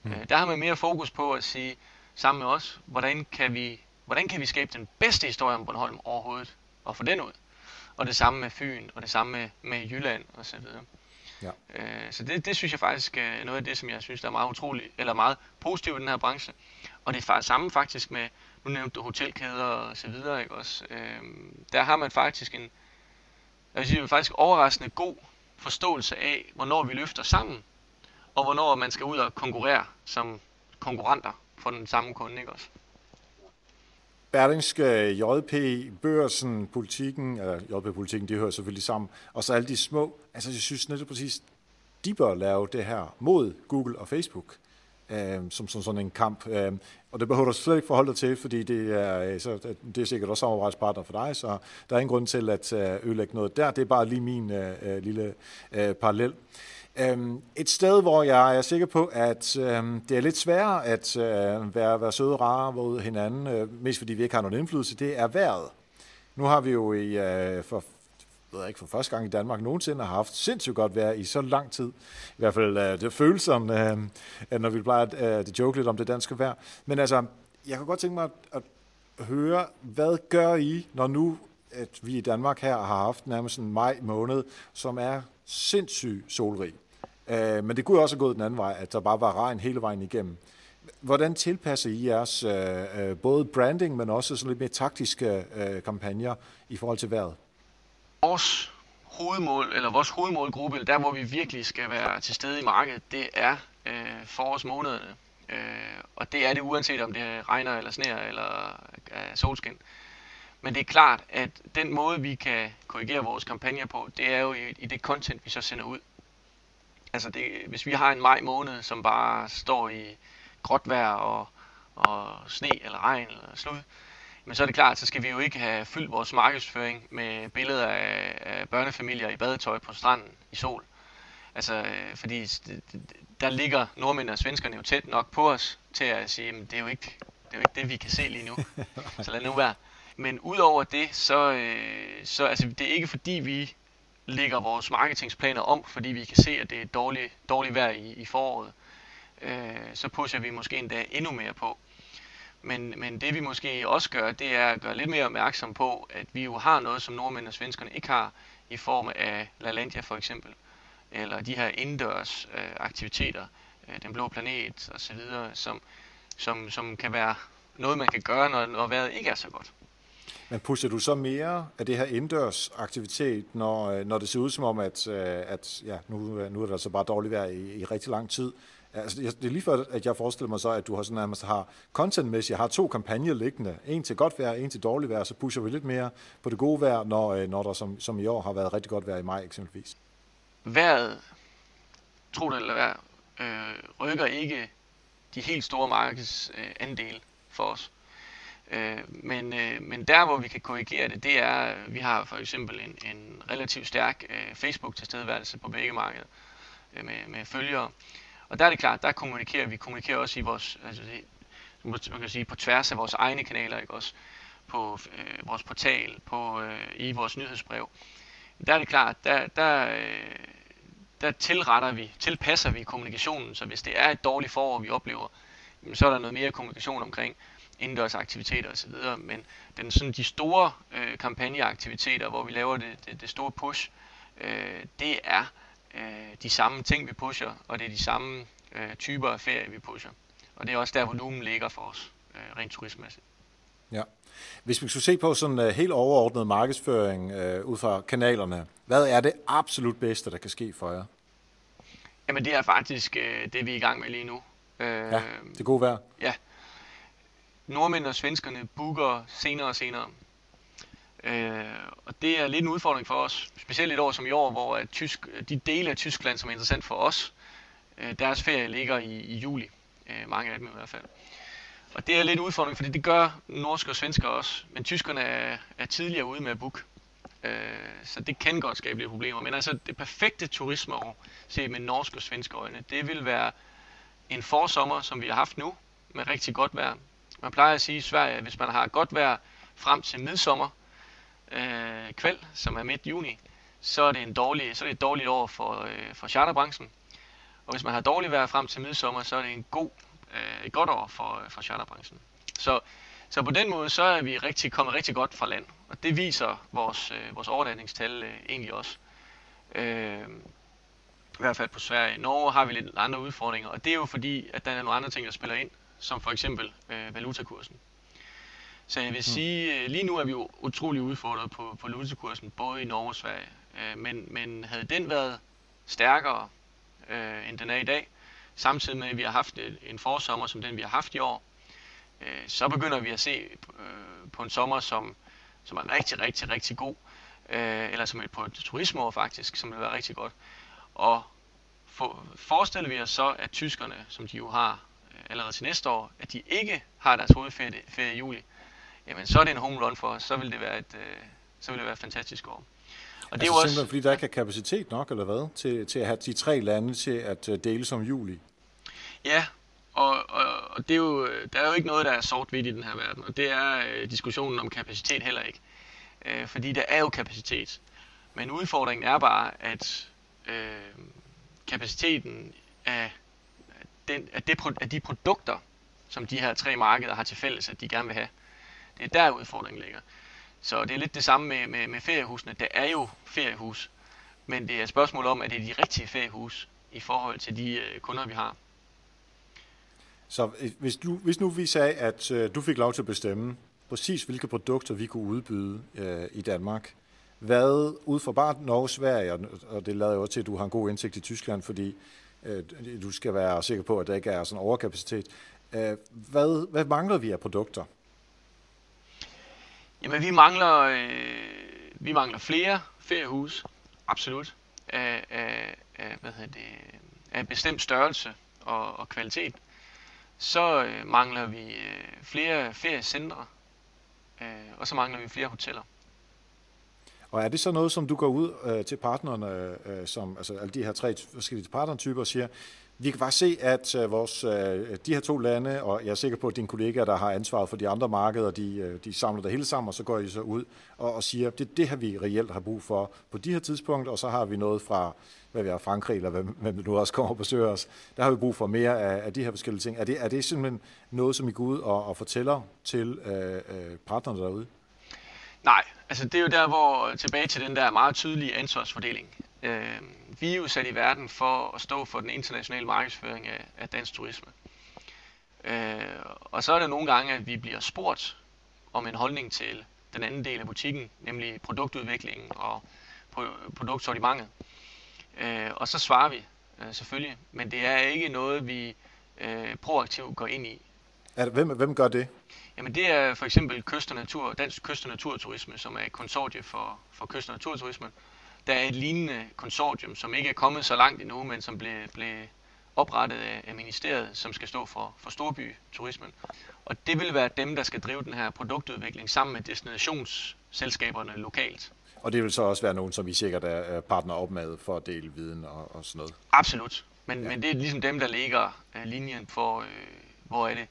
Mm. Øh, der har man mere fokus på at sige, sammen med os, hvordan kan vi, hvordan kan vi skabe den bedste historie om Bornholm overhovedet, og få den ud. Og det samme med Fyn, og det samme med, med Jylland og så videre. Ja. Øh, så det, det synes jeg faktisk er noget af det, som jeg synes der er meget utroligt, eller meget positivt i den her branche. Og det er samme faktisk med, nu nævnte du hotelkæder og så videre, ikke også? Øh, der har man faktisk en, jeg vil sige, faktisk overraskende god forståelse af, hvornår vi løfter sammen, og hvornår man skal ud og konkurrere som konkurrenter for den samme kunde, ikke også? Berlingske, JP, Børsen, Politikken, eller JP-politikken, de hører selvfølgelig sammen, og så alle de små, altså jeg synes netop præcis, de bør lave det her mod Google og Facebook, øh, som, som sådan en kamp. Øh, og det behøver du slet ikke forholde dig til, fordi det er, øh, så, det er sikkert også samarbejdspartner for dig, så der er ingen grund til at øh, ødelægge noget der. Det er bare lige min øh, øh lille øh, parallel. Øhm, et sted, hvor jeg er sikker på, at øhm, det er lidt sværere at øh, være, være søde og rare mod hinanden, øh, mest fordi vi ikke har nogen indflydelse, det er vejret. Nu har vi jo i, øh, for, ved jeg ikke, for første gang i Danmark nogensinde har haft sindssygt godt vejr i så lang tid. I hvert fald øh, det føles som, øh, når vi plejer at øh, joke lidt om det danske vejr. Men altså, jeg kan godt tænke mig at, at høre, hvad gør I, når nu at vi i Danmark her har haft nærmest en maj måned, som er sindssygt solrig. Øh, men det kunne også have gået den anden vej, at der bare var regn hele vejen igennem. Hvordan tilpasser I jeres øh, øh, både branding, men også sådan lidt mere taktiske øh, kampagner i forhold til vejret? Vores hovedmål, eller vores hovedmålgruppe, der hvor vi virkelig skal være til stede i markedet, det er øh, forårsmånederne. Øh, og det er det uanset om det regner eller sner eller er solskin. Men det er klart, at den måde vi kan korrigere vores kampagner på, det er jo i, i det content, vi så sender ud. Altså det, hvis vi har en maj måned, som bare står i gråt vejr og, og sne eller regn eller slud, men så er det klart, så skal vi jo ikke have fyldt vores markedsføring med billeder af, af børnefamilier i badetøj på stranden i sol. Altså, fordi der ligger nordmænd og svenskerne jo tæt nok på os til at sige, at det er jo ikke det, er jo ikke det vi kan se lige nu. Så lad nu være. Men udover det, så, øh, så altså, det er ikke fordi vi lægger vores marketingsplaner om, fordi vi kan se, at det er dårligt, dårligt vejr i, i foråret, øh, så pusher vi måske endda endnu mere på. Men, men det vi måske også gør, det er at gøre lidt mere opmærksom på, at vi jo har noget, som nordmænd og svenskerne ikke har, i form af LaLandia for eksempel, eller de her indendørs øh, aktiviteter, øh, den blå planet osv., som, som, som kan være noget, man kan gøre, når, når vejret ikke er så godt. Men pusher du så mere af det her indendørs aktivitet, når, øh, når det ser ud som om, at, øh, at ja, nu, øh, nu er der så bare dårligt vejr i, i rigtig lang tid? Altså, det er lige før, at jeg forestiller mig så, at du har sådan nærmest har contentmæssigt, har to kampagner liggende. En til godt vejr, en til dårligt vejr, så pusher vi lidt mere på det gode vejr, når, når der som, som i år har været rigtig godt vejr i maj eksempelvis. Vejret, tro det eller hvad, øh, rykker ikke de helt store markedsandele øh, for os. Øh, men, øh, men der, hvor vi kan korrigere det, det er, vi har for eksempel en, en relativt stærk øh, Facebook-tilstedeværelse på begge markeder øh, med, med følgere. Og der er det klart, der kommunikerer vi kommunikerer også i vores, altså det, man kan sige, på tværs af vores egne kanaler, ikke også? På øh, vores portal, på, øh, i vores nyhedsbrev. Der er det klart, der, der, øh, der tilretter vi, tilpasser vi kommunikationen, så hvis det er et dårligt forår, vi oplever, så er der noget mere kommunikation omkring, indendørs aktiviteter osv., men den, sådan, de store øh, kampagneaktiviteter, hvor vi laver det, det, det store push, øh, det er øh, de samme ting, vi pusher, og det er de samme øh, typer af ferie, vi pusher. Og det er også der, volumen ligger for os, øh, rent turistmæssigt. Ja. Hvis vi skulle se på sådan uh, helt overordnet markedsføring uh, ud fra kanalerne, hvad er det absolut bedste, der kan ske for jer? Jamen det er faktisk uh, det, vi er i gang med lige nu. Uh, ja, det gode vejr. Ja, nordmænd og svenskerne booker senere og senere. Øh, og det er lidt en udfordring for os, specielt et år som i år, hvor at tysk, de dele af Tyskland, som er interessant for os, øh, deres ferie ligger i, i juli, øh, mange af dem i hvert fald. Og det er lidt en udfordring, fordi det gør norske og svensker også. Men tyskerne er, er tidligere ude med at book. Øh, så det kan godt skabe lidt problemer. Men altså det perfekte turismeår, set med norske og svenske øjne, det vil være en forsommer, som vi har haft nu, med rigtig godt vejr. Man plejer at sige i Sverige, at hvis man har godt vejr frem til midsommer, øh, kvæld, som er midt juni, så er det, en dårlig, så er det et dårligt år for, øh, for charterbranchen. Og hvis man har dårligt vejr frem til midsommer, så er det en god, øh, et godt år for, øh, for charterbranchen. Så, så på den måde, så er vi rigtig, kommet rigtig godt fra land. Og det viser vores, øh, vores overnatningstal øh, egentlig også. Øh, I hvert fald på Sverige. I Norge har vi lidt andre udfordringer, og det er jo fordi, at der er nogle andre ting, der spiller ind, som for eksempel øh, valutakursen. Så jeg vil mm. sige, øh, lige nu er vi jo utrolig udfordret på, på valutakursen, både i Norge og Sverige. Øh, men, men havde den været stærkere, øh, end den er i dag, samtidig med, at vi har haft en forsommer som den, vi har haft i år, øh, så begynder vi at se øh, på en sommer, som, som er rigtig, rigtig, rigtig god, øh, eller som et, på et turismeår faktisk, som vil være rigtig godt. Og for, forestiller vi os så, at tyskerne, som de jo har øh, allerede til næste år, at de ikke har deres hovedferie ferie i juli, jamen så er det en home run for os, så vil det være et, øh, så vil det være et fantastisk år. Og det altså er jo også, simpelthen fordi der ikke er kapacitet nok, eller hvad, til, til at have de tre lande til at øh, dele som juli? Ja, og, og, og det er jo, der er jo ikke noget, der er sort-hvidt i den her verden, og det er øh, diskussionen om kapacitet heller ikke. Øh, fordi der er jo kapacitet. Men udfordringen er bare, at øh, kapaciteten af, den, at, det, at de produkter, som de her tre markeder har til fælles, at de gerne vil have, det er der udfordringen ligger. Så det er lidt det samme med, med, med feriehusene. Der er jo feriehus, men det er et spørgsmål om, at det er de rigtige feriehus i forhold til de øh, kunder, vi har. Så øh, hvis, du, hvis nu vi sagde, at øh, du fik lov til at bestemme præcis, hvilke produkter vi kunne udbyde øh, i Danmark, hvad ud fra bare Norge, Sverige, og det lader jo også til, at du har en god indsigt i Tyskland, fordi Øh, du skal være sikker på, at der ikke er sådan overkapacitet. Øh, hvad, hvad mangler vi af produkter? Jamen, vi mangler, øh, vi mangler flere feriehus, absolut, af, af, af, hvad hedder det, af bestemt størrelse og, og kvalitet. Så øh, mangler vi øh, flere feriecentre, øh, og så mangler vi flere hoteller. Og er det så noget, som du går ud øh, til partnerne, øh, som altså alle de her tre forskellige partnertyper, og siger, vi kan bare se, at øh, vores, øh, de her to lande, og jeg er sikker på, at dine kollegaer, der har ansvaret for de andre markeder, de, øh, de samler det hele sammen, og så går I så ud og, og siger, det det her, vi reelt har brug for på de her tidspunkter, og så har vi noget fra, hvad vi har, Frankrig, eller hvem, hvem nu også kommer og besøger os. Der har vi brug for mere af, af de her forskellige ting. Er det, er det simpelthen noget, som I går ud og, og fortæller til øh, øh partnerne derude? Nej, altså det er jo der, hvor tilbage til den der meget tydelige ansvarsfordeling. Øh, vi er jo sat i verden for at stå for den internationale markedsføring af, af dansk turisme. Øh, og så er det nogle gange, at vi bliver spurgt om en holdning til den anden del af butikken, nemlig produktudviklingen og produktsortimentet. Øh, og så svarer vi øh, selvfølgelig, men det er ikke noget, vi øh, proaktivt går ind i. Er det, hvem, hvem gør det? Jamen det er for eksempel Kyst og Natur, Dansk Kyst og Naturturisme, som er et konsortie for, for Kyst og Naturturisme, der er et lignende konsortium, som ikke er kommet så langt endnu, men som blev, blev oprettet af, af ministeriet, som skal stå for, for storbyturismen. Og det vil være dem, der skal drive den her produktudvikling sammen med destinationsselskaberne lokalt. Og det vil så også være nogen, som I sikkert er partner op med for at dele viden og, og sådan noget? Absolut. Men, ja. men det er ligesom dem, der ligger uh, linjen for, uh, hvor er det,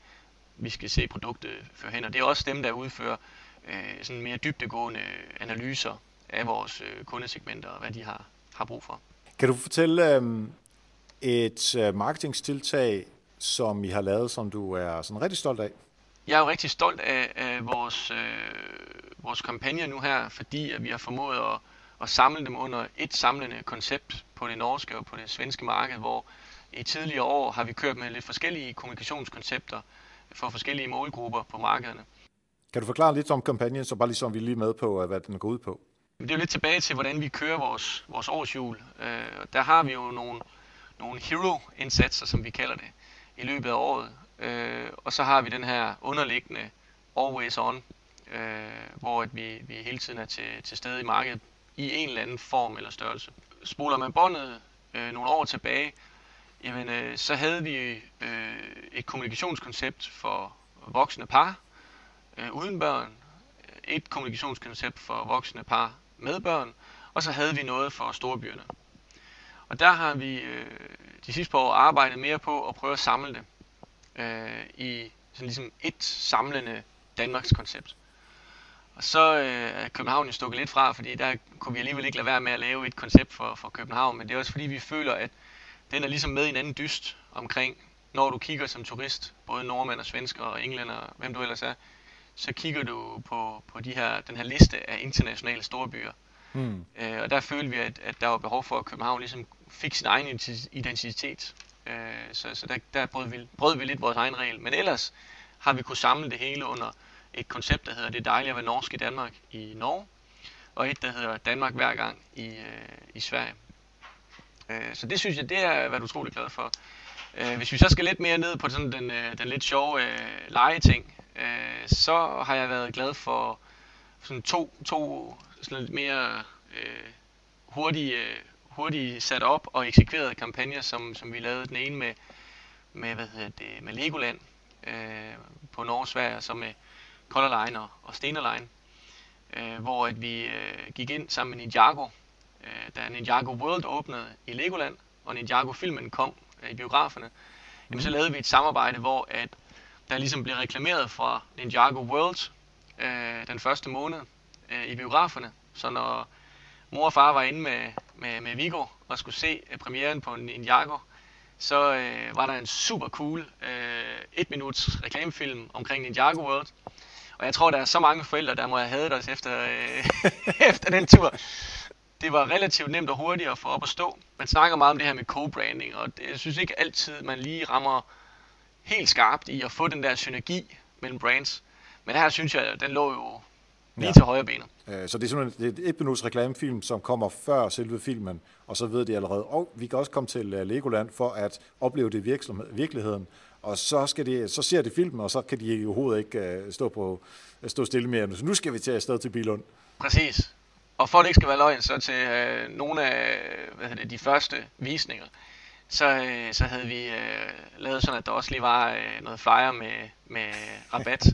vi skal se produktet føre hen. Og det er også dem, der udfører uh, sådan mere dybdegående analyser af vores øh, kundesegmenter og hvad de har, har brug for. Kan du fortælle um, et uh, marketingstiltag, som I har lavet, som du er sådan rigtig stolt af? Jeg er jo rigtig stolt af, af vores, øh, vores kampagne nu her, fordi at vi har formået at, at samle dem under et samlende koncept på det norske og på det svenske marked, hvor i tidligere år har vi kørt med lidt forskellige kommunikationskoncepter for forskellige målgrupper på markederne. Kan du forklare lidt om kampagnen, så bare ligesom vi lige med på, hvad den går ud på? Det er jo lidt tilbage til, hvordan vi kører vores, vores årsjul. Øh, der har vi jo nogle, nogle hero-indsatser, som vi kalder det, i løbet af året. Øh, og så har vi den her underliggende always on, øh, hvor at vi, vi hele tiden er til, til stede i markedet i en eller anden form eller størrelse. Spoler man båndet øh, nogle år tilbage, jamen, øh, så havde vi øh, et kommunikationskoncept for, voksne par øh, uden børn, et kommunikationskoncept for voksne par med børn, og så havde vi noget for storbyerne. Og der har vi øh, de sidste par år arbejdet mere på at prøve at samle det øh, i sådan ligesom et samlende Danmarks koncept. Og så øh, er København jo stukket lidt fra, fordi der kunne vi alligevel ikke lade være med at lave et koncept for, for København, men det er også fordi, vi føler, at den er ligesom med i en anden dyst omkring, når du kigger som turist, både nordmænd og svensker og englænder, hvem du ellers er, så kigger du på, på de her, den her liste af internationale storbyer. Hmm. Øh, og der følte vi, at, at der var behov for, at København ligesom fik sin egen identitet. Øh, så så der, der brød, vi, brød vi lidt vores egen regel. Men ellers har vi kunnet samle det hele under et koncept, der hedder Det er dejligt at være norsk i Danmark i Norge, og et, der hedder Danmark hver gang i, øh, i Sverige. Øh, så det synes jeg, det er jeg været utrolig glad for. Øh, hvis vi så skal lidt mere ned på sådan den, øh, den lidt sjove øh, legeting, øh, så har jeg været glad for sådan to, to sådan lidt mere øh, hurtige, øh, hurtige sat op og eksekverede kampagner, som, som vi lavede den ene med, med, hvad hedder det, med Legoland øh, på Norge Sverige, så med Color Line og, og Stener Line, øh, hvor at vi øh, gik ind sammen med Ninjago, øh, da Ninjago World åbnede i Legoland, og Ninjago-filmen kom øh, i biograferne, jamen, så lavede vi et samarbejde, hvor at der ligesom blev reklameret fra Ninjago World øh, den første måned øh, i biograferne. Så når mor og far var inde med, med, med Vigo og skulle se øh, premieren på Ninjago, så øh, var der en super cool øh, et minuts reklamefilm omkring Ninjago World. Og jeg tror, der er så mange forældre, der må have hadet os efter, øh, efter den tur. Det var relativt nemt og hurtigt at få op at stå. Man snakker meget om det her med co-branding, og det, jeg synes ikke altid, man lige rammer helt skarpt i at få den der synergi mellem brands. Men her synes jeg, den lå jo lige ja. til højre benet. Øh, så det er simpelthen et et minuts reklamefilm, som kommer før selve filmen, og så ved de allerede, og vi kan også komme til øh, Legoland for at opleve det i virkeligheden, og så, skal de, så ser de filmen, og så kan de i overhovedet ikke uh, stå, på, stå stille mere. Så nu skal vi til afsted til Bilund. Præcis. Og for at det ikke skal være løgn, så til uh, nogle af hvad hedder det, de første visninger, så, uh, så havde vi uh, lavet sådan, at der også lige var uh, noget flyer med, med rabat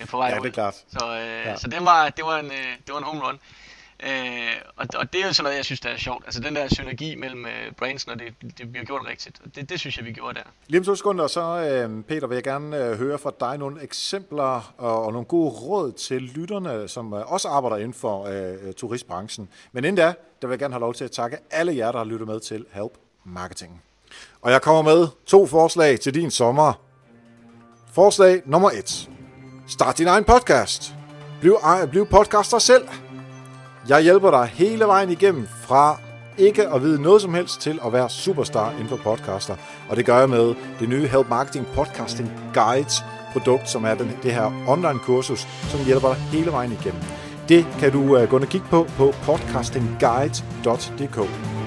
uh, på vej Ja, det er klart. Så, uh, ja. så det, var, det, var en, uh, det var en home run. Øh, og, og det er jo sådan noget, jeg synes, der er sjovt. Altså den der synergi mellem øh, brands, når det, det bliver gjort rigtigt. Og det, det synes jeg, vi gjorde der. Lige om to sekunder, så øh, Peter, vil jeg gerne øh, høre fra dig nogle eksempler og, og nogle gode råd til lytterne, som øh, også arbejder inden for øh, øh turistbranchen. Men inden da, der vil jeg gerne have lov til at takke alle jer, der har lyttet med til Help Marketing. Og jeg kommer med to forslag til din sommer. Forslag nummer et. Start din egen podcast. Bliv, øh, bliv podcaster selv. Jeg hjælper dig hele vejen igennem fra ikke at vide noget som helst til at være superstar inden for podcaster. Og det gør jeg med det nye Help Marketing Podcasting Guides produkt, som er den, det her online kursus, som hjælper dig hele vejen igennem. Det kan du uh, gå ind og kigge på på podcastingguides.dk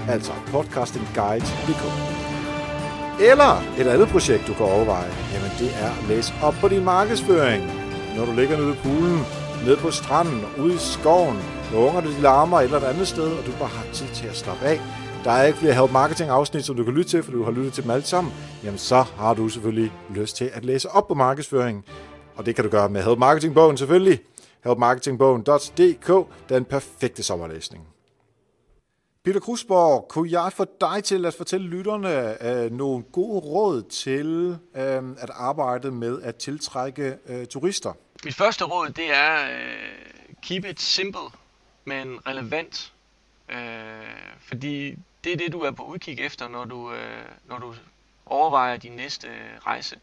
Altså podcastingguides.dk Eller et andet projekt, du kan overveje, jamen det er at læse op på din markedsføring. Når du ligger nede i poolen, nede på stranden, ude i skoven, når ungerne de larmer et eller andet sted, og du bare har tid til at slappe af, der er ikke flere help marketing afsnit, som du kan lytte til, for du har lyttet til dem alle sammen, jamen så har du selvfølgelig lyst til at læse op på markedsføring. Og det kan du gøre med Help Marketing Bogen selvfølgelig. helpmarketingbogen.dk, den perfekte sommerlæsning. Peter Krusborg, kunne jeg få dig til at fortælle lytterne øh, nogle gode råd til øh, at arbejde med at tiltrække øh, turister? Mit første råd, det er øh, keep it simple men relevant. Øh, fordi det er det, du er på udkig efter, når du, øh, når du overvejer din næste øh, rejse.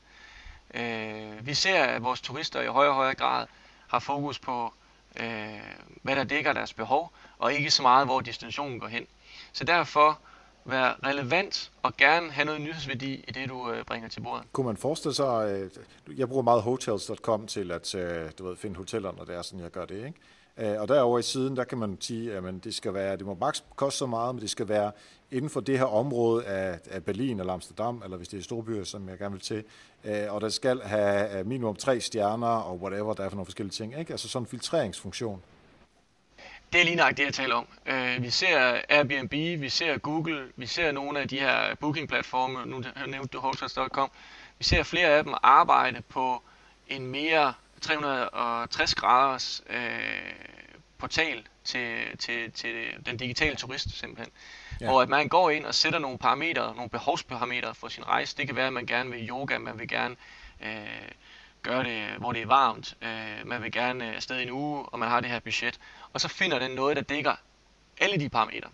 Øh, vi ser, at vores turister i højere og højere grad har fokus på, øh, hvad der dækker deres behov, og ikke så meget, hvor destinationen går hen. Så derfor være relevant og gerne have noget nyhedsværdi i det, du øh, bringer til bordet. Kunne man forestille sig, øh, jeg bruger meget hotels.com til at øh, du ved, finde hoteller, når det er sådan, jeg gør det, ikke? Øh, og derovre i siden, der kan man sige, at det skal være, det må maks koste så meget, men det skal være inden for det her område af, af Berlin eller Amsterdam, eller hvis det er storbyer, som jeg gerne vil til. Øh, og der skal have øh, minimum tre stjerner og whatever, der er for nogle forskellige ting. Ikke? Altså sådan en filtreringsfunktion. Det er lige nok det, jeg taler om. Vi ser Airbnb, vi ser Google, vi ser nogle af de her bookingplatforme, nu nævnte du Hotels.com. Vi ser flere af dem arbejde på en mere 360 graders øh, portal til, til, til den digitale turist simpelthen. Ja. Hvor at man går ind og sætter nogle parametre, nogle behovsparametre for sin rejse. Det kan være, at man gerne vil yoga, man vil gerne øh, gøre det, hvor det er varmt, øh, man vil gerne afsted i en uge, og man har det her budget. Og så finder den noget, der dækker alle de parametre.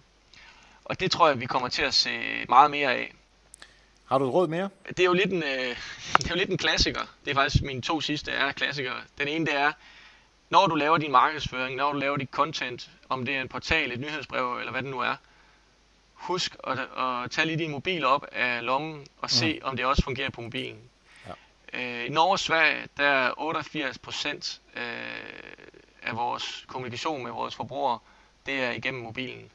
Og det tror jeg, vi kommer til at se meget mere af. Har du et råd mere? Det er jo lidt en, øh, det er jo lidt en klassiker. Det er faktisk mine to sidste er klassikere. Den ene det er, når du laver din markedsføring, når du laver dit content, om det er en portal, et nyhedsbrev eller hvad det nu er, husk at, at tage lige din mobil op af lommen og se, mm. om det også fungerer på mobilen. Ja. Øh, I Norge og Sverige, der er 88 procent øh, af vores kommunikation med vores forbrugere, det er igennem mobilen.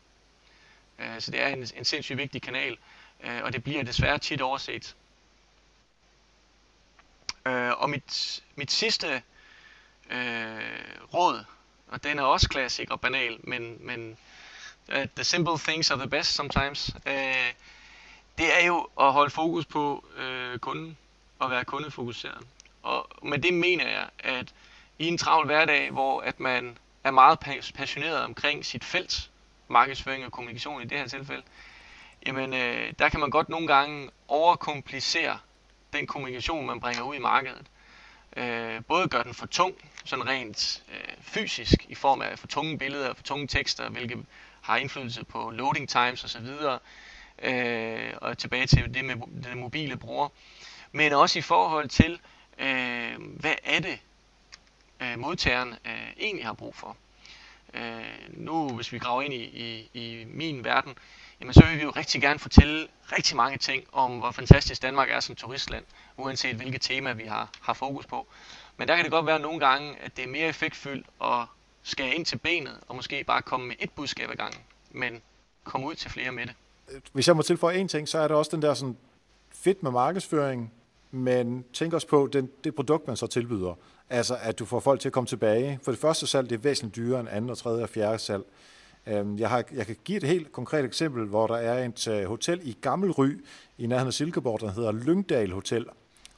Øh, så det er en, en sindssygt vigtig kanal, øh, og det bliver desværre tit overset. Øh, og mit, mit sidste øh, råd, og den er også klassik og banal, men, men uh, the simple things are the best sometimes, øh, det er jo at holde fokus på øh, kunden og være kundefokuseret. Og med det mener jeg, at i en travl hverdag, hvor at man er meget passioneret omkring sit felt, markedsføring og kommunikation i det her tilfælde, jamen øh, der kan man godt nogle gange overkomplicere den kommunikation, man bringer ud i markedet. Øh, både gør den for tung, sådan rent øh, fysisk, i form af for tunge billeder, og for tunge tekster, hvilket har indflydelse på loading times osv., øh, og tilbage til det med den mobile bruger. Men også i forhold til, øh, hvad er det, øh, modtageren øh, egentlig har brug for. Øh, nu, hvis vi graver ind i, i, i min verden, jamen så vil vi jo rigtig gerne fortælle rigtig mange ting om, hvor fantastisk Danmark er som turistland, uanset hvilket tema vi har, har fokus på. Men der kan det godt være nogle gange, at det er mere effektfyldt at skære ind til benet, og måske bare komme med et budskab ad gangen, men komme ud til flere med det. Øh, hvis jeg må tilføje en ting, så er det også den der sådan fedt med markedsføring, men tænk også på den, det produkt, man så tilbyder. Altså, at du får folk til at komme tilbage. For det første salg, det er væsentligt dyrere end andet og tredje og fjerde salg. Øhm, jeg, har, jeg kan give et helt konkret eksempel, hvor der er et øh, hotel i Gammelry i nærheden af Silkeborg, der hedder Lyngdal Hotel.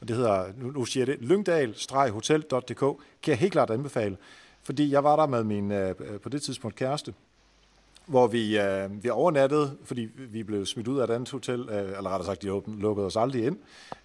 Og det hedder, nu, siger jeg det, lyngdal-hotel.dk, kan jeg helt klart anbefale. Fordi jeg var der med min, øh, øh, på det tidspunkt, kæreste, hvor vi, øh, vi overnattede, fordi vi blev smidt ud af et andet hotel, øh, eller rettere sagt, de åbne, lukkede os aldrig ind,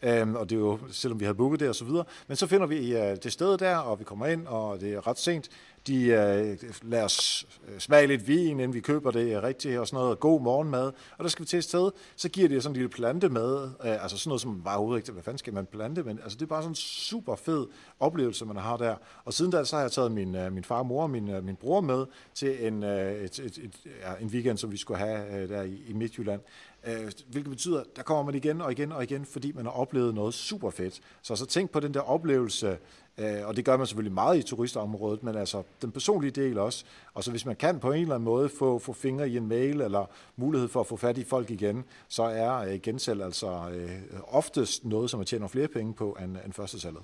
øh, og det er jo, selvom vi havde booket det og så videre. Men så finder vi øh, det sted der, og vi kommer ind, og det er ret sent. De øh, lader os øh, smage lidt vin, inden vi køber det rigtigt, og sådan noget, god morgenmad. Og der skal vi til et sted, så giver de sådan en lille plante med, øh, altså sådan noget som bare overhovedet ikke, hvad fanden skal man plante, men altså det er bare sådan en super fed oplevelse, man har der. Og siden da, så har jeg taget min, øh, min far og mor og min, øh, min bror med til en, øh, et, et, et, ja, en weekend, som vi skulle have øh, der i, i Midtjylland. Øh, hvilket betyder, der kommer man igen og igen og igen, fordi man har oplevet noget super fedt. Så så tænk på den der oplevelse, øh, og det gør man selvfølgelig meget i turistområdet, men altså den personlige del også. Og så hvis man kan på en eller anden måde få, få fingre i en mail, eller mulighed for at få fat i folk igen, så er øh, gensælg altså øh, oftest noget, som man tjener flere penge på end, end første salget.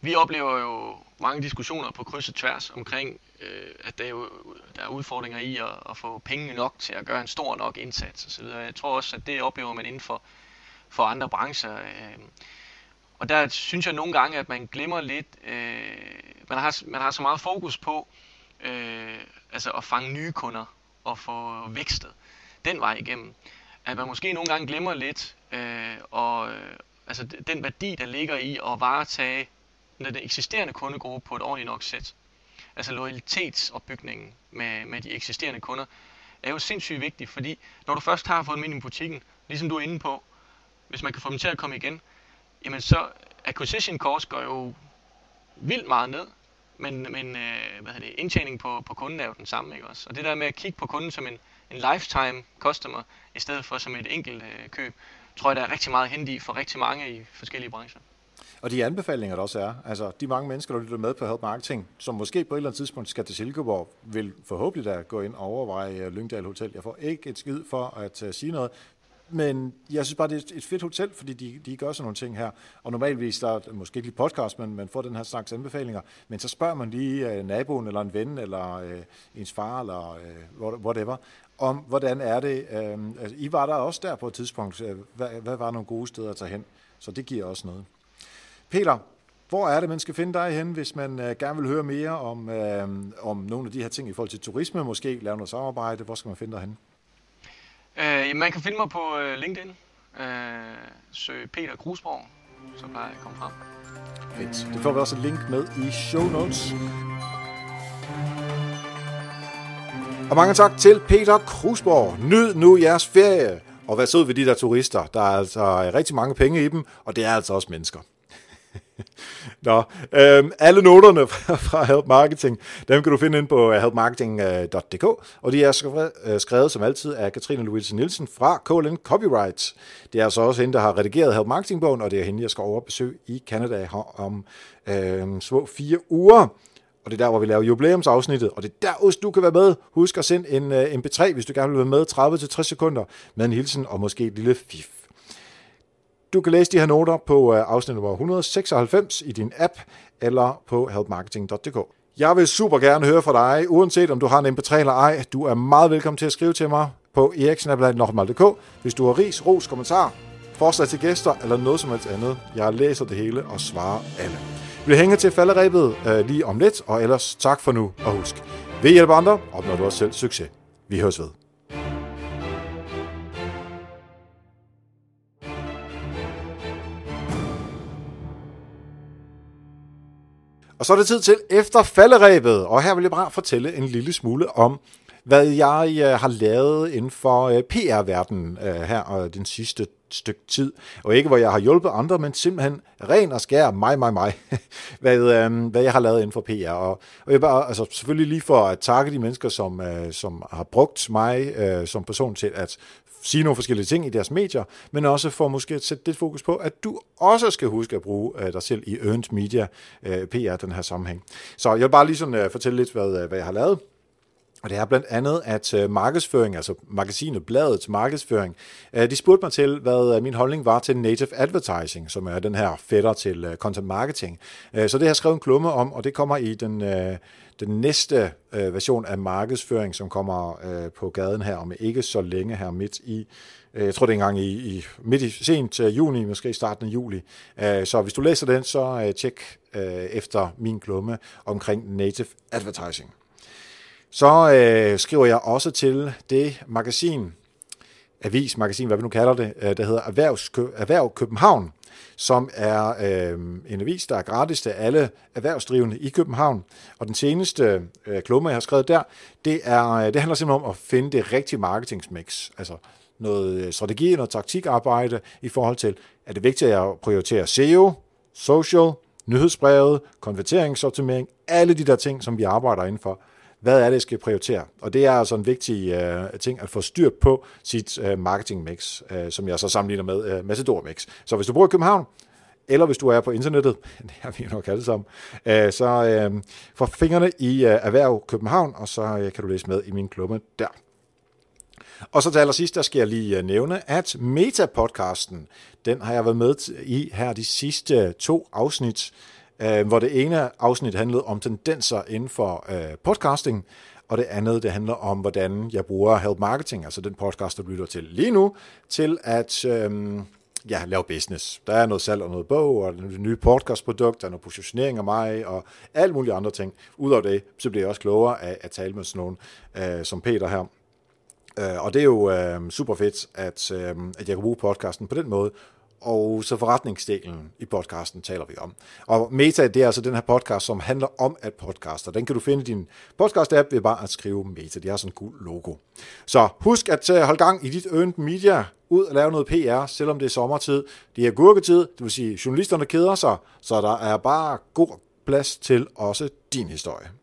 Vi oplever jo mange diskussioner på kryds og tværs omkring, øh, at der er, jo, der er udfordringer i at, at få penge nok til at gøre en stor nok indsats osv. Jeg tror også, at det oplever man inden for, for andre brancher. Øh, og der synes jeg nogle gange, at man glemmer lidt, øh, man, har, man har så meget fokus på øh, altså at fange nye kunder og få vækstet den vej igennem, at man måske nogle gange glemmer lidt øh, og, øh, altså den værdi, der ligger i at varetage den eksisterende kundegruppe på et ordentligt nok sæt. Altså loyalitetsopbygningen med, med de eksisterende kunder er jo sindssygt vigtig, fordi når du først har fået dem ind i butikken, ligesom du er inde på, hvis man kan få dem til at komme igen, jamen så acquisition cost går jo vildt meget ned, men, men øh, hvad hedder det, indtjening på, på kunden er jo den samme, ikke også? Og det der med at kigge på kunden som en, en lifetime customer, i stedet for som et enkelt øh, køb, tror jeg, der er rigtig meget hen i for rigtig mange i forskellige brancher. Og de anbefalinger, der også er, altså de mange mennesker, der lytter med på Help Marketing, som måske på et eller andet tidspunkt skal til Silkeborg, vil forhåbentlig da gå ind og overveje øh, Lyngdal Hotel. Jeg får ikke et skid for at øh, sige noget, men jeg synes bare, det er et fedt hotel, fordi de, de gør sådan nogle ting her. Og normalvis, der er måske ikke lige podcast, men man får den her slags anbefalinger. Men så spørger man lige øh, naboen, eller en ven, eller øh, ens far, eller øh, whatever, om hvordan er det. Øh, altså, I var der også der på et tidspunkt. Øh, hvad, hvad var nogle gode steder at tage hen? Så det giver også noget. Peter, Hvor er det, man skal finde dig hen, hvis man øh, gerne vil høre mere om, øh, om nogle af de her ting i forhold til turisme, måske lave noget samarbejde? Hvor skal man finde dig hen? Øh, man kan finde mig på øh, LinkedIn. Øh, søg Peter Grusborg, så plejer jeg at komme frem. Fedt. Det får vi også et link med i show notes. Og mange tak til Peter Krusborg. Nyd nu jeres ferie. Og vær sød ved de der turister. Der er altså rigtig mange penge i dem, og det er altså også mennesker. Nå, øhm, alle noterne fra, fra Help Marketing, dem kan du finde ind på øh, helpmarketing.dk, øh, og de er skrevet, øh, skrevet som altid af Katrine Louise Nielsen fra KLN Copyright. Det er altså også hende, der har redigeret Help Marketing-bogen, og det er hende, jeg skal over besøg i Canada om øh, små fire uger. Og det er der, hvor vi laver jubilæumsafsnittet, og det er der også, du kan være med. Husk at sende en øh, uh, MP3, hvis du gerne vil være med, 30-60 sekunder, med en hilsen og måske et lille fif. Du kan læse de her noter på øh, afsnit nummer 196 i din app, eller på helpmarketing.dk. Jeg vil super gerne høre fra dig, uanset om du har en MP3 eller ej. Du er meget velkommen til at skrive til mig på eriksnabland.dk, hvis du har ris, ros, kommentar, forslag til gæster eller noget som helst andet. Jeg læser det hele og svarer alle. Vi hænger til falderæbet øh, lige om lidt, og ellers tak for nu, og husk, ved hjælp andre, opnår du også selv succes. Vi høres ved. Og så er det tid til efter falderæbet, og her vil jeg bare fortælle en lille smule om, hvad jeg øh, har lavet inden for øh, PR-verdenen øh, her den sidste stykke tid. Og ikke hvor jeg har hjulpet andre, men simpelthen ren og skær mig, mig, mig, hvad, øh, hvad jeg har lavet inden for PR. Og, og jeg bare, altså selvfølgelig lige for at takke de mennesker, som, øh, som har brugt mig øh, som person til at sige nogle forskellige ting i deres medier, men også for måske at sætte lidt fokus på, at du også skal huske at bruge øh, dig selv i earned media øh, PR, den her sammenhæng. Så jeg vil bare lige sådan, øh, fortælle lidt, hvad, hvad jeg har lavet. Og det er blandt andet, at markedsføring, altså magasinet, bladets markedsføring, de spurgte mig til, hvad min holdning var til native advertising, som er den her fætter til content marketing. Så det har jeg skrevet en klumme om, og det kommer i den, den næste øh, version af markedsføring, som kommer øh, på gaden her om ikke så længe her midt i øh, jeg tror det er engang i, i midt i sent juni, måske starten af juli. Så hvis du læser den, så tjek efter min klumme omkring native advertising. Så øh, skriver jeg også til det magasin, avis, magasin, hvad vi nu kalder det, øh, der hedder Erhvervs, Erhverv København, som er øh, en avis, der er gratis til alle erhvervsdrivende i København. Og den seneste øh, klumme, jeg har skrevet der, det, er, øh, det handler simpelthen om at finde det rigtige marketingsmix. Altså noget øh, strategi, noget taktikarbejde i forhold til, er det vigtigt at prioritere SEO, social, nyhedsbrevet, konverteringsoptimering, alle de der ting, som vi arbejder indenfor hvad er det, jeg skal prioritere? Og det er altså en vigtig øh, ting at få styr på sit øh, marketing mix, øh, som jeg så sammenligner med øh, Macedor Mix. Så hvis du bor i København, eller hvis du er på internettet, det har vi nok alle sammen, øh, så øh, få fingrene i øh, Erhverv København, og så øh, kan du læse med i min klumme der. Og så til allersidst, der skal jeg lige øh, nævne, at Meta-podcasten, den har jeg været med i her de sidste to afsnit, øh, hvor det ene afsnit handlede om tendenser inden for øh, podcasting, og det andet, det handler om, hvordan jeg bruger Help Marketing, altså den podcast, der lytter til lige nu, til at øh, ja, lave business. Der er noget salg og noget bog, og det nye podcastprodukt, der er noget positionering af mig, og alt mulige andre ting. Udover det, så bliver jeg også klogere af at tale med sådan nogen øh, som Peter her. Øh, og det er jo øh, super fedt, at, øh, at jeg kan bruge podcasten på den måde, og så forretningsdelen i podcasten taler vi om. Og Meta, det er altså den her podcast, som handler om at podcaster. Den kan du finde i din podcast-app ved bare at skrive Meta. De har sådan en gul logo. Så husk at øh, holde gang i dit earned media, ud og lave noget PR, selvom det er sommertid. Det er gurketid, det vil sige, journalisterne keder sig, så der er bare god plads til også din historie.